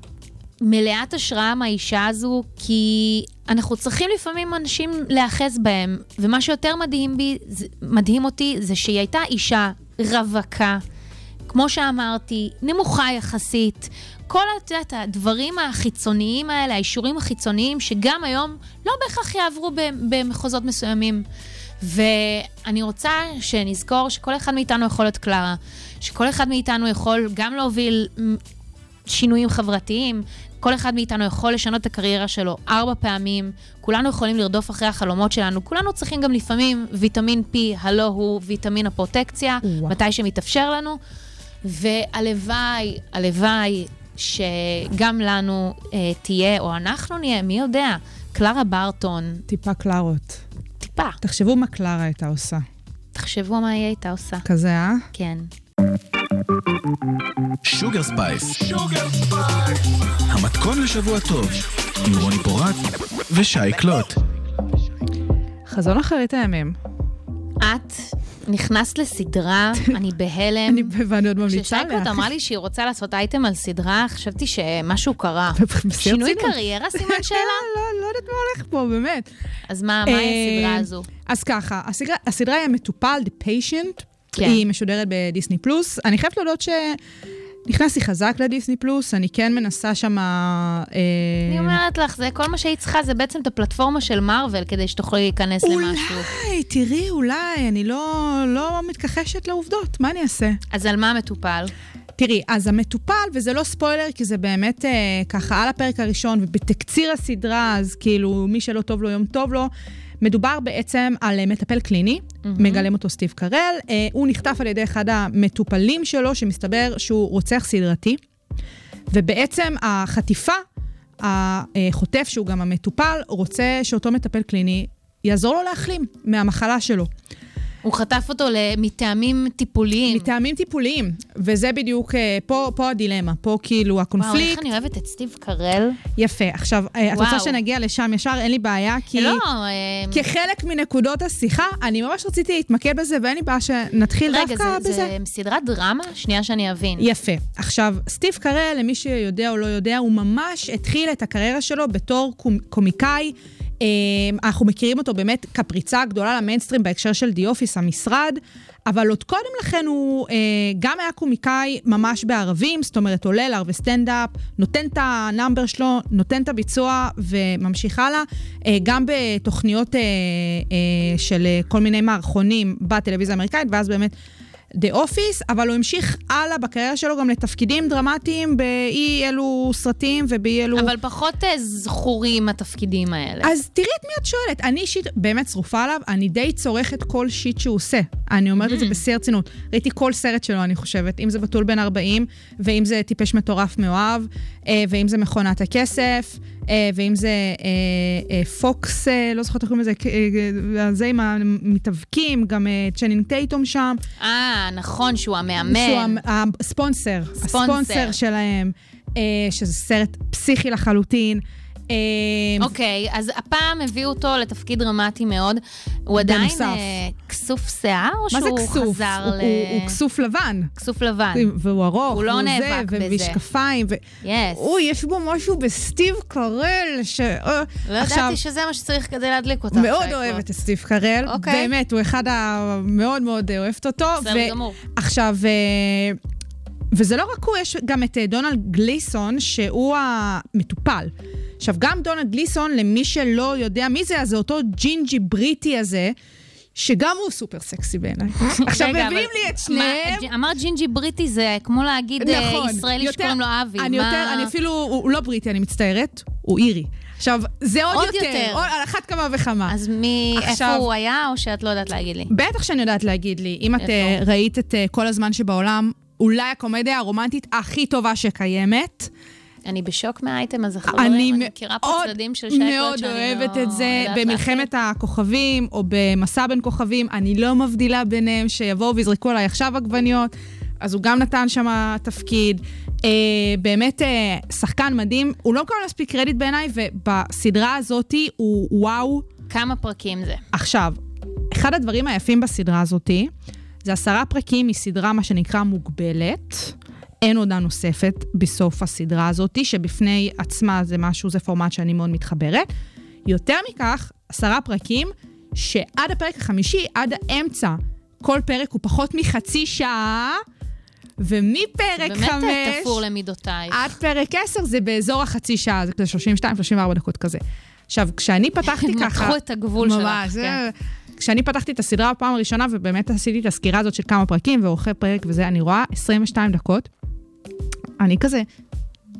מלאת השראה מהאישה הזו, כי אנחנו צריכים לפעמים אנשים להיאחז בהם, ומה שיותר מדהים, בי, מדהים אותי זה שהיא הייתה אישה רווקה, כמו שאמרתי, נמוכה יחסית. כל את יודעת, הדברים החיצוניים האלה, האישורים החיצוניים, שגם היום לא בהכרח יעברו במחוזות מסוימים. ואני רוצה שנזכור שכל אחד מאיתנו יכול להיות קלרה, שכל אחד מאיתנו יכול גם להוביל שינויים חברתיים, כל אחד מאיתנו יכול לשנות את הקריירה שלו ארבע פעמים, כולנו יכולים לרדוף אחרי החלומות שלנו, כולנו צריכים גם לפעמים ויטמין P, הלא הוא ויטמין הפרוטקציה, וואו. מתי שמתאפשר לנו, והלוואי, הלוואי שגם לנו אה, תהיה, או אנחנו נהיה, מי יודע, קלרה ברטון, טיפה קלרות. טיפה, תחשבו מה קלרה הייתה עושה. תחשבו מה היא הייתה עושה. כזה, אה? כן. שוגר ספייס. המתכון לשבוע טוב, עם רוני פורט ושי קלוט. חזון אחרית הימים. את נכנסת לסדרה, אני בהלם. אני ואני עוד ממליצה כששי קלוט. אמרה לי שהיא רוצה לעשות אייטם על סדרה, חשבתי שמשהו קרה. שינוי. קריירה, סימן שאלה? לא, לא יודעת מה הולך פה, באמת. אז מה, מה הסדרה אה, הזו? אז ככה, הסדרה, היא המטופל, The Patient, כן. כן. היא משודרת בדיסני פלוס. אני חייבת להודות שנכנסתי חזק לדיסני פלוס, אני כן מנסה שם... אה, אני אומרת לך, זה כל מה שהיא צריכה, זה בעצם את הפלטפורמה של מארוול, כדי שתוכלי להיכנס למשהו. אולי, תראי, אולי, אני לא, לא מתכחשת לעובדות, מה אני אעשה? אז על מה המטופל? תראי, אז המטופל, וזה לא ספוילר, כי זה באמת אה, ככה על הפרק הראשון, ובתקציר הסדרה, אז כאילו, מי שלא טוב לו, יום טוב לו. מדובר בעצם על אה, מטפל קליני, mm-hmm. מגלם אותו סטיב קרל. אה, הוא נחטף על ידי אחד המטופלים שלו, שמסתבר שהוא רוצח סדרתי. ובעצם החטיפה, החוטף, שהוא גם המטופל, רוצה שאותו מטפל קליני יעזור לו להחלים מהמחלה שלו. הוא חטף אותו מטעמים טיפוליים. מטעמים טיפוליים, וזה בדיוק, אה, פה, פה הדילמה, פה כאילו וואו, הקונפליקט. איך אני אוהבת את סטיב קרל. יפה. עכשיו, אה, את רוצה וואו. שנגיע לשם ישר? אין לי בעיה, כי... לא, אה, כחלק מנקודות השיחה, אני ממש רציתי להתמקד בזה, ואין לי בעיה שנתחיל רגע, דווקא זה, בזה. זה סדרת דרמה? שנייה שאני אבין. יפה. עכשיו, סטיב קרל, למי שיודע או לא יודע, הוא ממש התחיל את הקריירה שלו בתור קומ- קומיקאי. אה, אנחנו מכירים אותו באמת כפריצה גדולה למיינסטרים בהקשר של די אופיס, המשרד, אבל עוד קודם לכן הוא אה, גם היה קומיקאי ממש בערבים, זאת אומרת, עולה להרבה סטנדאפ, נותן את ה number שלו, נותן את הביצוע וממשיך הלאה. אה, גם בתוכניות אה, של כל מיני מערכונים בטלוויזיה האמריקאית, ואז באמת... דה אופיס, אבל הוא המשיך הלאה בקריירה שלו גם לתפקידים דרמטיים באי אלו סרטים ובאי אלו... אבל פחות אה, זכורים התפקידים האלה. אז תראי את מי את שואלת. אני אישית באמת שרופה עליו, אני די צורכת כל shit שהוא עושה. אני אומרת את זה בשיא הרצינות. ראיתי כל סרט שלו, אני חושבת, אם זה בתול בן 40, ואם זה טיפש מטורף מאוהב, אה, ואם זה מכונת הכסף, אה, ואם זה פוקס, לא זוכרת איך קוראים לזה, זה עם המתאבקים, גם צ'נינג טייטום שם. אה, נכון, שהוא המאמן. שהוא הספונסר, ספונסר. הספונסר שלהם, אה, שזה סרט פסיכי לחלוטין. אה, אוקיי, אז הפעם הביאו אותו לתפקיד דרמטי מאוד. הוא עדיין. אה, כסוף שיער, או מה זה שהוא כסוף? חזר הוא- ל... הוא- הוא כסוף לבן. כסוף לבן. והוא ארוך, הוא לא נאבק זה, בזה. ומשקפיים, ו... יס. אוי, יש בו משהו בסטיב קרל, ש... אה, לא ידעתי שזה מה שצריך כדי להדליק אותך. מאוד. אוהבת את סטיב קרל, אוקיי. באמת, הוא אחד המאוד מאוד אוהבת אותו. בסדר גמור. עכשיו, אה, וזה לא רק הוא, יש גם את דונלד גליסון, שהוא המטופל. עכשיו, גם דונלד גליסון, למי שלא יודע מי זה, אז זה אותו ג'ינג'י בריטי הזה, שגם הוא סופר סקסי בעיניי. עכשיו, מביאים לי את שניהם. אמרת ג'ינג'י בריטי זה כמו להגיד אה, נכון. ישראלי יותר- שקוראים לו אבי. אני יותר, אני אפילו, הוא לא בריטי, אני מצטערת, הוא אירי. עכשיו, זה עוד, עוד יותר, יותר. עוד, על אחת כמה וכמה. אז מי, איפה עכשיו- הוא היה, או שאת לא יודעת להגיד לי? בטח שאני יודעת להגיד לי, אם את איפה? אה, ראית את אה, כל הזמן שבעולם, אולי הקומדיה הרומנטית הכי טובה שקיימת. אני בשוק מהאייטם הזה, חברים. אני אני מכירה פה מאוד צדדים של שייקות מאוד שאני אוהבת לא את זה במלחמת הכוכבים, או במסע בין כוכבים, אני לא מבדילה ביניהם, שיבואו ויזרקו עליי עכשיו עגבניות. אז הוא גם נתן שם תפקיד. אה, באמת אה, שחקן מדהים, הוא לא מקבל מספיק קרדיט בעיניי, ובסדרה הזאתי הוא וואו. כמה פרקים זה? עכשיו, אחד הדברים היפים בסדרה הזאתי, זה עשרה פרקים מסדרה, מה שנקרא מוגבלת. אין עונה נוספת בסוף הסדרה הזאתי, שבפני עצמה זה משהו, זה פורמט שאני מאוד מתחברת. יותר מכך, עשרה פרקים, שעד הפרק החמישי, עד האמצע, כל פרק הוא פחות מחצי שעה, ומפרק באמת חמש... תפור למידותייך. עד פרק 10 זה באזור החצי שעה, זה כזה 32-34 דקות כזה. עכשיו, כשאני פתחתי הם ככה... מתחו את הגבול שלך, ממש, זה- כן. כשאני פתחתי את הסדרה בפעם הראשונה, ובאמת עשיתי את הסקירה הזאת של כמה פרקים, ועורכי פרק וזה, אני רואה 22 דקות. אני כזה,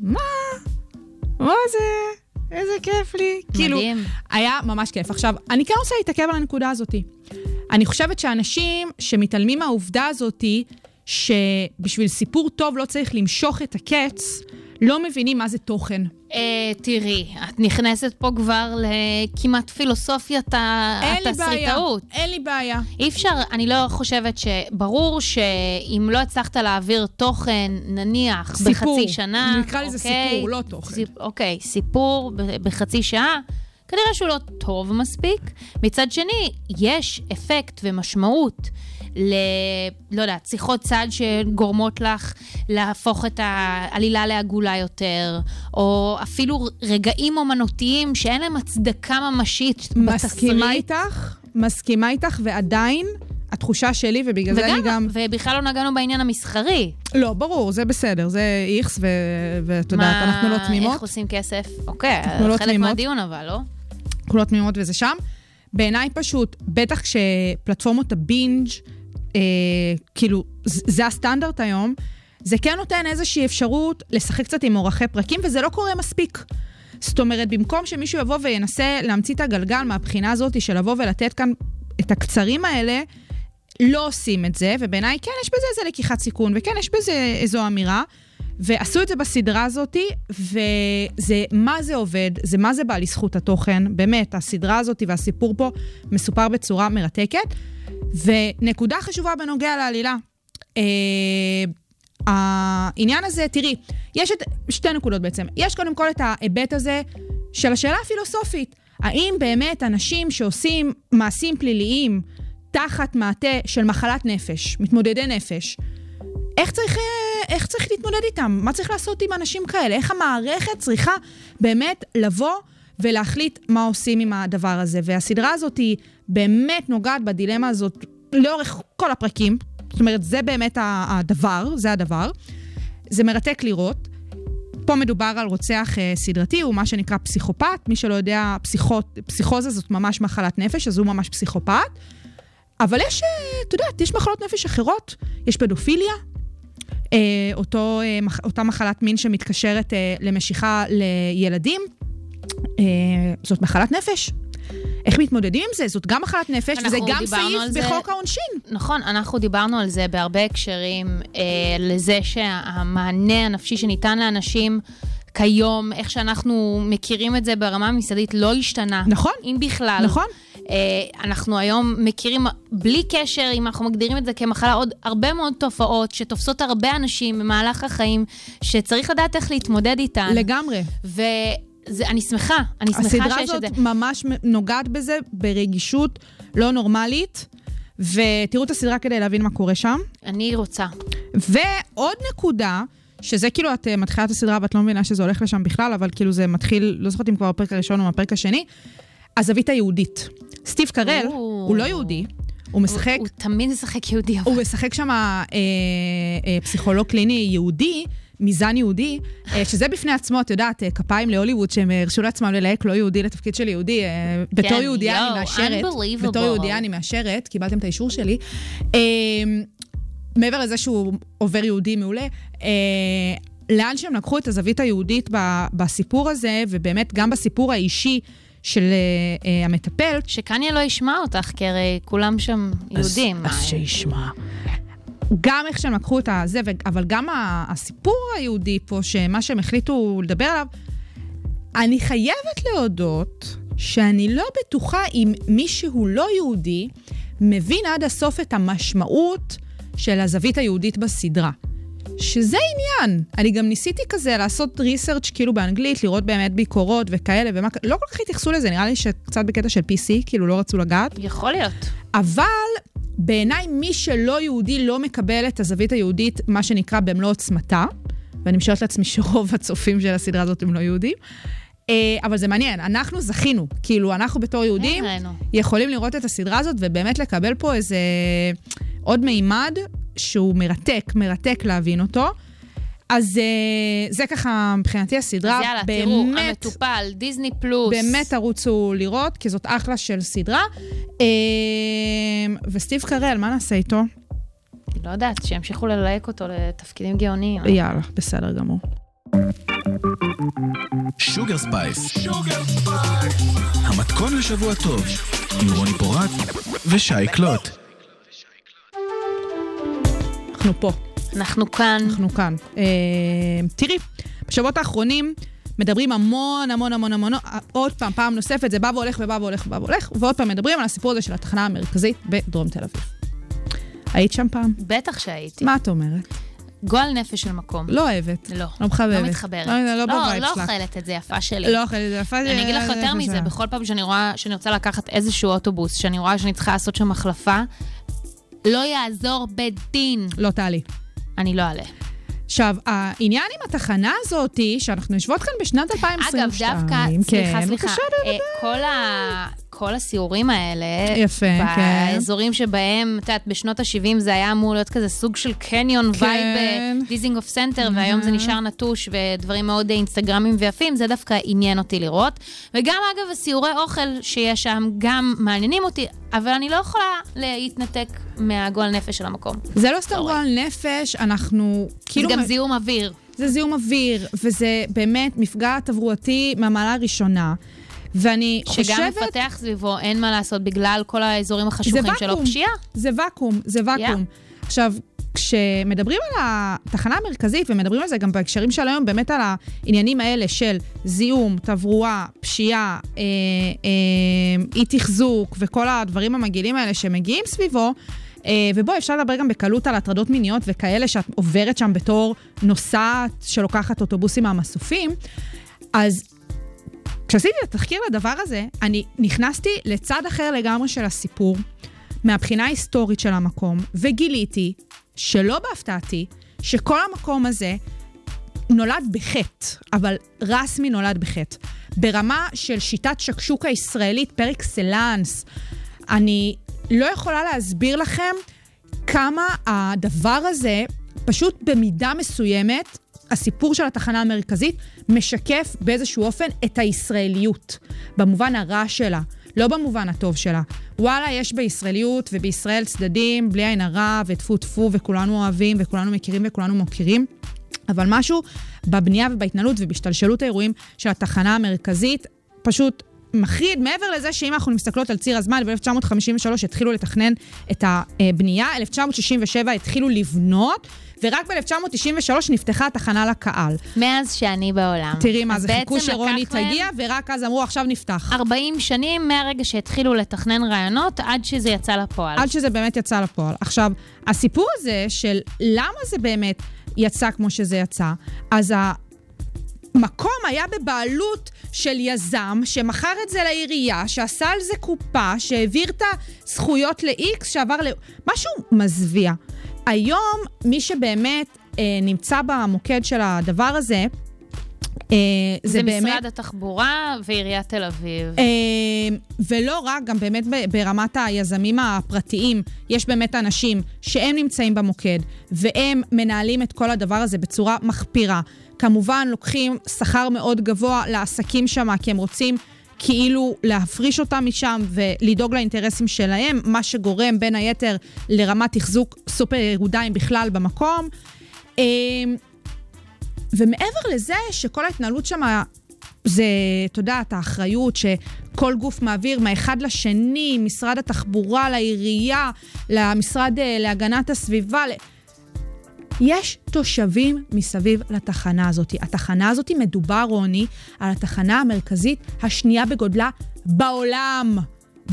מה? מה זה? איזה כיף לי. כאילו, מדהים. היה ממש כיף. עכשיו, אני כן רוצה להתעכב על הנקודה הזאת. אני חושבת שאנשים שמתעלמים מהעובדה הזאת, שבשביל סיפור טוב לא צריך למשוך את הקץ, לא מבינים מה זה תוכן. אה, תראי, את נכנסת פה כבר לכמעט פילוסופיית. התסריטאות. אין לי בעיה. אי אפשר, אני לא חושבת ש... ברור שאם לא הצלחת להעביר תוכן, נניח, סיפור. בחצי שנה... נקרא לזה אוקיי, סיפור, לא תוכן. אוקיי, סיפור בחצי שעה, כנראה שהוא לא טוב מספיק. מצד שני, יש אפקט ומשמעות ל... לא יודעת, שיחות צד שגורמות לך להפוך את העלילה לעגולה יותר, או אפילו רגעים אומנותיים שאין להם הצדקה ממשית בתסריט. מסכימה איתך, מסכימה איתך, ועדיין, התחושה שלי, ובגלל זה אני גם... ובכלל לא נגענו בעניין המסחרי. לא, ברור, זה בסדר, זה איכס, ו- ואת יודעת, אנחנו לא איך תמימות. עושים כסף? אוקיי, אנחנו לא חלק תמימות. מהדיון אבל, לא? אנחנו לא תמימות וזה שם. בעיניי פשוט, בטח כשפלטפורמות הבינג', אה, כאילו, זה הסטנדרט היום, זה כן נותן איזושהי אפשרות לשחק קצת עם אורכי פרקים, וזה לא קורה מספיק. זאת אומרת, במקום שמישהו יבוא וינסה להמציא את הגלגל מהבחינה הזאת של לבוא ולתת כאן את הקצרים האלה, לא עושים את זה, ובעיניי כן, יש בזה איזה לקיחת סיכון, וכן, יש בזה איזו אמירה. ועשו את זה בסדרה הזאת, וזה, מה זה עובד, זה מה זה בא לזכות התוכן, באמת, הסדרה הזאת והסיפור פה מסופר בצורה מרתקת. ונקודה חשובה בנוגע לעלילה. אה, העניין הזה, תראי, יש את שתי נקודות בעצם. יש קודם כל את ההיבט הזה של השאלה הפילוסופית. האם באמת אנשים שעושים מעשים פליליים תחת מעטה של מחלת נפש, מתמודדי נפש, איך צריך, אה, איך צריך להתמודד איתם? מה צריך לעשות עם אנשים כאלה? איך המערכת צריכה באמת לבוא ולהחליט מה עושים עם הדבר הזה? והסדרה הזאת היא באמת נוגעת בדילמה הזאת לאורך כל הפרקים. זאת אומרת, זה באמת הדבר, זה הדבר. זה מרתק לראות. פה מדובר על רוצח אה, סדרתי, הוא מה שנקרא פסיכופת. מי שלא יודע, פסיכות, פסיכוזה זאת ממש מחלת נפש, אז הוא ממש פסיכופת. אבל יש, אה, את יודעת, יש מחלות נפש אחרות. יש פדופיליה, אה, אותו, אה, אותה מחלת מין שמתקשרת אה, למשיכה לילדים. אה, זאת מחלת נפש. איך מתמודדים עם זה? זאת גם מחלת נפש, וזה גם סעיף זה. בחוק העונשין. נכון, אנחנו דיברנו על זה בהרבה הקשרים, אה, לזה שהמענה הנפשי שניתן לאנשים כיום, איך שאנחנו מכירים את זה ברמה הממסדית, לא השתנה. נכון. אם בכלל. נכון. אה, אנחנו היום מכירים, בלי קשר, אם אנחנו מגדירים את זה כמחלה, עוד הרבה מאוד תופעות שתופסות הרבה אנשים במהלך החיים, שצריך לדעת איך להתמודד איתן. לגמרי. ואני שמחה, אני שמחה הסדרה שיש הזאת את זה. ממש נוגעת בזה ברגישות לא נורמלית, ותראו את הסדרה כדי להבין מה קורה שם. אני רוצה. ועוד נקודה, שזה כאילו, את אה, מתחילה את הסדרה ואת לא מבינה שזה הולך לשם בכלל, אבל כאילו זה מתחיל, לא זוכרת אם כבר בפרק הראשון או בפרק השני, הזווית היהודית. סטיב קרל, או. הוא לא יהודי, הוא משחק, הוא, הוא תמיד משחק יהודי, אבל... הוא משחק שם אה, אה, פסיכולוג קליני יהודי, מזן יהודי, אה, שזה בפני עצמו, את יודעת, אה, כפיים להוליווד, שהם אה, הרשו לעצמם ללהק לא יהודי לתפקיד של יהודי. בתור יהודייה אני מאשרת. בתור יהודייה אני מאשרת, קיבלתם את האישור שלי. מעבר לזה שהוא עובר יהודי מעולה, לאן שהם לקחו את הזווית היהודית בסיפור הזה, ובאמת גם בסיפור האישי של אה, אה, המטפל, שקניה לא ישמע אותך, כי הרי כולם שם יהודים. אז, אז שישמע. גם איך שהם לקחו את הזה, אבל גם הסיפור היהודי פה, שמה שהם החליטו לדבר עליו, אני חייבת להודות שאני לא בטוחה אם מישהו לא יהודי מבין עד הסוף את המשמעות של הזווית היהודית בסדרה. שזה עניין. אני גם ניסיתי כזה לעשות ריסרצ' כאילו באנגלית, לראות באמת ביקורות וכאלה, ומה... לא כל כך התייחסו לזה, נראה לי שקצת בקטע של PC, כאילו לא רצו לגעת. יכול להיות. אבל בעיניי מי שלא יהודי לא מקבל את הזווית היהודית, מה שנקרא במלוא עוצמתה, ואני משערת לעצמי שרוב הצופים של הסדרה הזאת הם לא יהודים. אה, אבל זה מעניין, אנחנו זכינו, כאילו, אנחנו בתור יהודים. יכולים לראות את הסדרה הזאת ובאמת לקבל פה איזה עוד מימד שהוא מרתק, מרתק להבין אותו. אז אה, זה ככה מבחינתי הסדרה. אז יאללה, תראו, באמת, המטופל, דיסני פלוס. באמת תרוצו לראות, כי זאת אחלה של סדרה. אה, וסטיב קרל, מה נעשה איתו? לא יודעת, שימשיכו ללהק אותו לתפקידים גאוניים. יאללה, בסדר גמור. שוגר ספייס. המתכון לשבוע טוב, עם רוני פורט ושי קלוט. אנחנו פה, אנחנו כאן. אנחנו כאן. אה, תראי, בשבועות האחרונים מדברים המון המון המון המון, עוד פעם, פעם נוספת, זה בא והולך ובא והולך ובא והולך, ועוד פעם מדברים על הסיפור הזה של התחנה המרכזית בדרום תל אביב. היית שם פעם? בטח שהייתי. מה את אומרת? גועל נפש של מקום. לא אוהבת. לא. לא מחבבת. לא מתחברת. לא, לא לא, לא. אוכלת את זה, יפה שלי. לא אוכלת את זה יפה. אני אגיד לך יותר מזה, זה. בכל פעם שאני רואה, שאני רוצה לקחת איזשהו אוטובוס, שאני רואה שאני צריכה לעשות שם החלפה, לא יעזור בית דין. לא תעלי. אני לא אעלה. עכשיו, העניין עם התחנה הזאת, שאנחנו יושבות כאן בשנת 2022. אגב, דווקא, סליחה, כן, סליחה, אה, כל, ה... כל הסיורים האלה, יפה, כן. באזורים שבהם, את יודעת, בשנות ה-70 זה היה אמור להיות כזה סוג של קניון כן. vibe דיזינגוף סנטר, והיום זה נשאר נטוש ודברים מאוד אינסטגרמים ויפים, זה דווקא עניין אותי לראות. וגם, אגב, הסיורי אוכל שיש שם גם מעניינים אותי, אבל אני לא יכולה להתנתק מהגועל נפש של המקום. זה לא סתם לא גועל נפש, אנחנו כאילו... זה גם מ- זיהום אוויר. זה זיהום אוויר, וזה באמת מפגע תברואתי מהמעלה הראשונה. ואני שגם חושבת... מפתח סביבו, אין מה לעשות, בגלל כל האזורים החשוכים שלו. פשיעה. זה ואקום, זה ואקום. Yeah. עכשיו, כשמדברים על התחנה המרכזית, ומדברים על זה גם בהקשרים של היום, באמת על העניינים האלה של זיהום, תברואה, פשיעה, אה, אה, אי תחזוק וכל הדברים המגעילים האלה שמגיעים סביבו, אה, ובו אפשר לדבר גם בקלות על הטרדות מיניות וכאלה שאת עוברת שם בתור נוסעת שלוקחת אוטובוסים מהמסופים, אז כשעשיתי את התחקיר לדבר הזה, אני נכנסתי לצד אחר לגמרי של הסיפור, מהבחינה ההיסטורית של המקום, וגיליתי, שלא בהפתעתי, שכל המקום הזה נולד בחטא, אבל רסמי נולד בחטא. ברמה של שיטת שקשוקה ישראלית פר אקסלנס. אני לא יכולה להסביר לכם כמה הדבר הזה, פשוט במידה מסוימת, הסיפור של התחנה המרכזית משקף באיזשהו אופן את הישראליות, במובן הרע שלה, לא במובן הטוב שלה. וואלה, יש בישראליות ובישראל צדדים, בלי עין הרע, וטפו טפו, וכולנו אוהבים, וכולנו מכירים וכולנו מוקירים. אבל משהו בבנייה ובהתנהלות ובהשתלשלות האירועים של התחנה המרכזית פשוט מחריד, מעבר לזה שאם אנחנו מסתכלות על ציר הזמן, ב-1953 התחילו לתכנן את הבנייה, 1967 התחילו לבנות, ורק ב-1993 נפתחה התחנה לקהל. מאז שאני בעולם. תראי מה זה, חיכו שרונית לקח להם תגיע, ורק אז אמרו, עכשיו נפתח. 40 שנים מהרגע שהתחילו לתכנן רעיונות עד שזה יצא לפועל. עד שזה באמת יצא לפועל. עכשיו, הסיפור הזה של למה זה באמת יצא כמו שזה יצא, אז המקום היה בבעלות של יזם שמכר את זה לעירייה, שעשה על זה קופה, שהעביר את הזכויות ל-X, שעבר ל... משהו מזוויע. היום, מי שבאמת אה, נמצא במוקד של הדבר הזה, אה, זה, זה באמת... משרד התחבורה ועיריית תל אביב. אה, ולא רק, גם באמת ברמת היזמים הפרטיים, יש באמת אנשים שהם נמצאים במוקד, והם מנהלים את כל הדבר הזה בצורה מחפירה. כמובן, לוקחים שכר מאוד גבוה לעסקים שם, כי הם רוצים כאילו להפריש אותם משם ולדאוג לאינטרסים שלהם, מה שגורם בין היתר לרמת תחזוק סופר ירודה אם בכלל במקום. אה, ומעבר לזה שכל ההתנהלות שם זה, אתה יודע, את האחריות שכל גוף מעביר מהאחד לשני, משרד התחבורה לעירייה, למשרד אה, להגנת הסביבה. יש תושבים מסביב לתחנה הזאת. התחנה הזאת מדובר, רוני, על התחנה המרכזית השנייה בגודלה בעולם.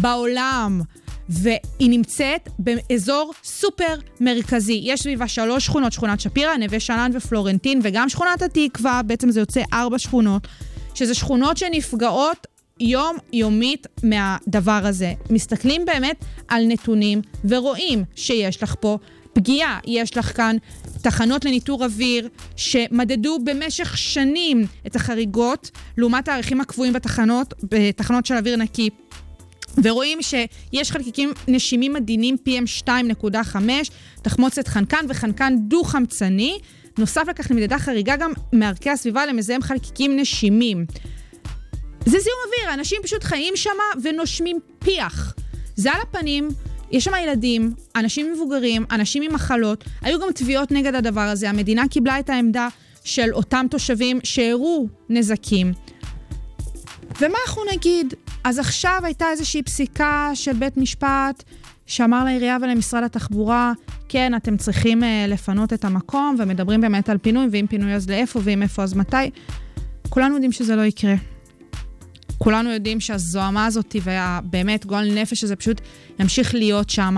בעולם. והיא נמצאת באזור סופר מרכזי. יש סביבה שלוש שכונות, שכונת שפירא, נווה שאנן ופלורנטין, וגם שכונת התקווה, בעצם זה יוצא ארבע שכונות, שזה שכונות שנפגעות יום-יומית מהדבר הזה. מסתכלים באמת על נתונים ורואים שיש לך פה פגיעה. יש לך כאן תחנות לניטור אוויר שמדדו במשך שנים את החריגות לעומת הערכים הקבועים בתחנות, בתחנות של אוויר נקי. ורואים שיש חלקיקים נשימים עדינים PM2.5, תחמוצת חנקן וחנקן דו-חמצני. נוסף לכך נמדדה חריגה גם מערכי הסביבה למזהם חלקיקים נשימים. זה זיהום אוויר, אנשים פשוט חיים שם ונושמים פיח. זה על הפנים, יש שם ילדים, אנשים מבוגרים, אנשים עם מחלות. היו גם תביעות נגד הדבר הזה. המדינה קיבלה את העמדה של אותם תושבים שהראו נזקים. ומה אנחנו נגיד? אז עכשיו הייתה איזושהי פסיקה של בית משפט שאמר לעירייה ולמשרד התחבורה, כן, אתם צריכים uh, לפנות את המקום, ומדברים באמת על פינוי, ואם פינוי אז לאיפה, ואם איפה אז מתי. כולנו יודעים שזה לא יקרה. כולנו יודעים שהזוהמה הזאת והבאמת גועל נפש הזה פשוט ימשיך להיות שם.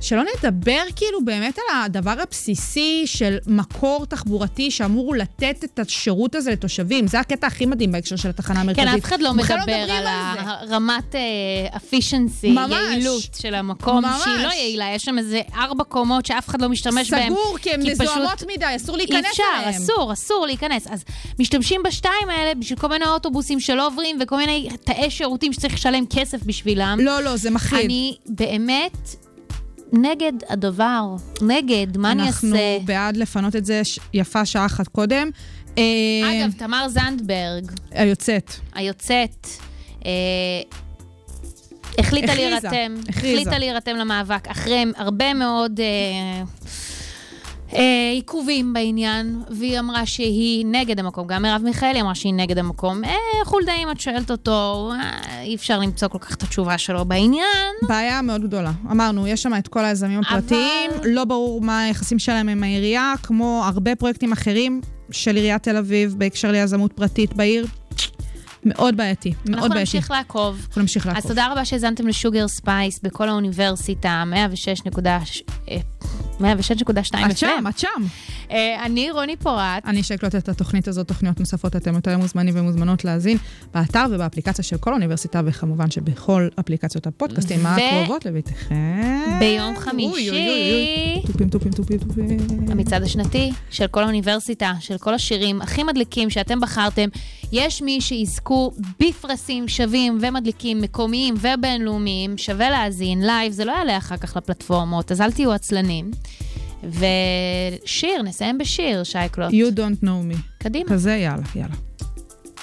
שלא נדבר כאילו באמת על הדבר הבסיסי של מקור תחבורתי שאמור לתת את השירות הזה לתושבים. זה הקטע הכי מדהים בהקשר של התחנה המרכזית. כן, אף אחד לא בכלל מדבר מדברים על זה. הרמת אפficiency, ממש. יעילות של המקום, ממש. שהיא לא יעילה, יש שם איזה ארבע קומות שאף אחד לא משתמש בהן. סגור, כי הן פשוט מזוהמות מדי, אסור אי להיכנס אפשר, אליהן. אסור, אסור להיכנס. אז משתמשים בשתיים האלה בשביל כל מיני אוטובוסים שלא עוברים וכל מיני תאי שירותים שצריך לשלם כסף בשבילם. לא, לא, זה מחריד. אני באמת נגד הדבר, נגד, מה אני אעשה? אנחנו בעד לפנות את זה יפה שעה אחת קודם. אה, אגב, תמר זנדברג, היוצאת. היוצאת, אה, החליטה להירתם, הכריזה. החליטה להירתם למאבק, אחרי הרבה מאוד אה, עיכובים בעניין, והיא אמרה שהיא נגד המקום. גם מרב מיכאלי אמרה שהיא נגד המקום. אה, חולדאי, אם את שואלת אותו, אה, אי אפשר למצוא כל כך את התשובה שלו בעניין. בעיה מאוד גדולה. אמרנו, יש שם את כל היזמים אבל- הפרטיים, לא ברור מה היחסים שלהם עם העירייה, כמו הרבה פרויקטים אחרים של עיריית תל אביב בהקשר ליזמות פרטית בעיר. מאוד בעייתי, מאוד אנחנו בעייתי. נמשיך לעקוב. אנחנו נמשיך אז לעקוב. תודה רבה שהאזנתם לשוגר ספייס בכל האוניברסיטה, 106.2 את שם, את שם. אה, אני רוני פורט. אני שאקלוט את התוכנית הזאת, תוכניות נוספות, אתם יותר מוזמנים ומוזמנות להאזין באתר ובאפליקציה של כל האוניברסיטה, וכמובן שבכל אפליקציות הפודקאסטים הקרובות לביתכם. ביום. חמישי, טופים, טופים, טופים, טופים. המצעד השנתי של קול האוניברסיטה, של כל השירים הכי מדליקים שאתם בחרתם. יש מי שיזכו בפרסים שווים ומדליקים מקומיים ובינלאומיים, שווה להאזין live, זה לא יעלה אחר כך לפלטפורמות, אז אל תהיו עצלנים. ושיר, נסיים בשיר, שייקלוט. You don't know me. קדימה. כזה, יאללה, יאללה.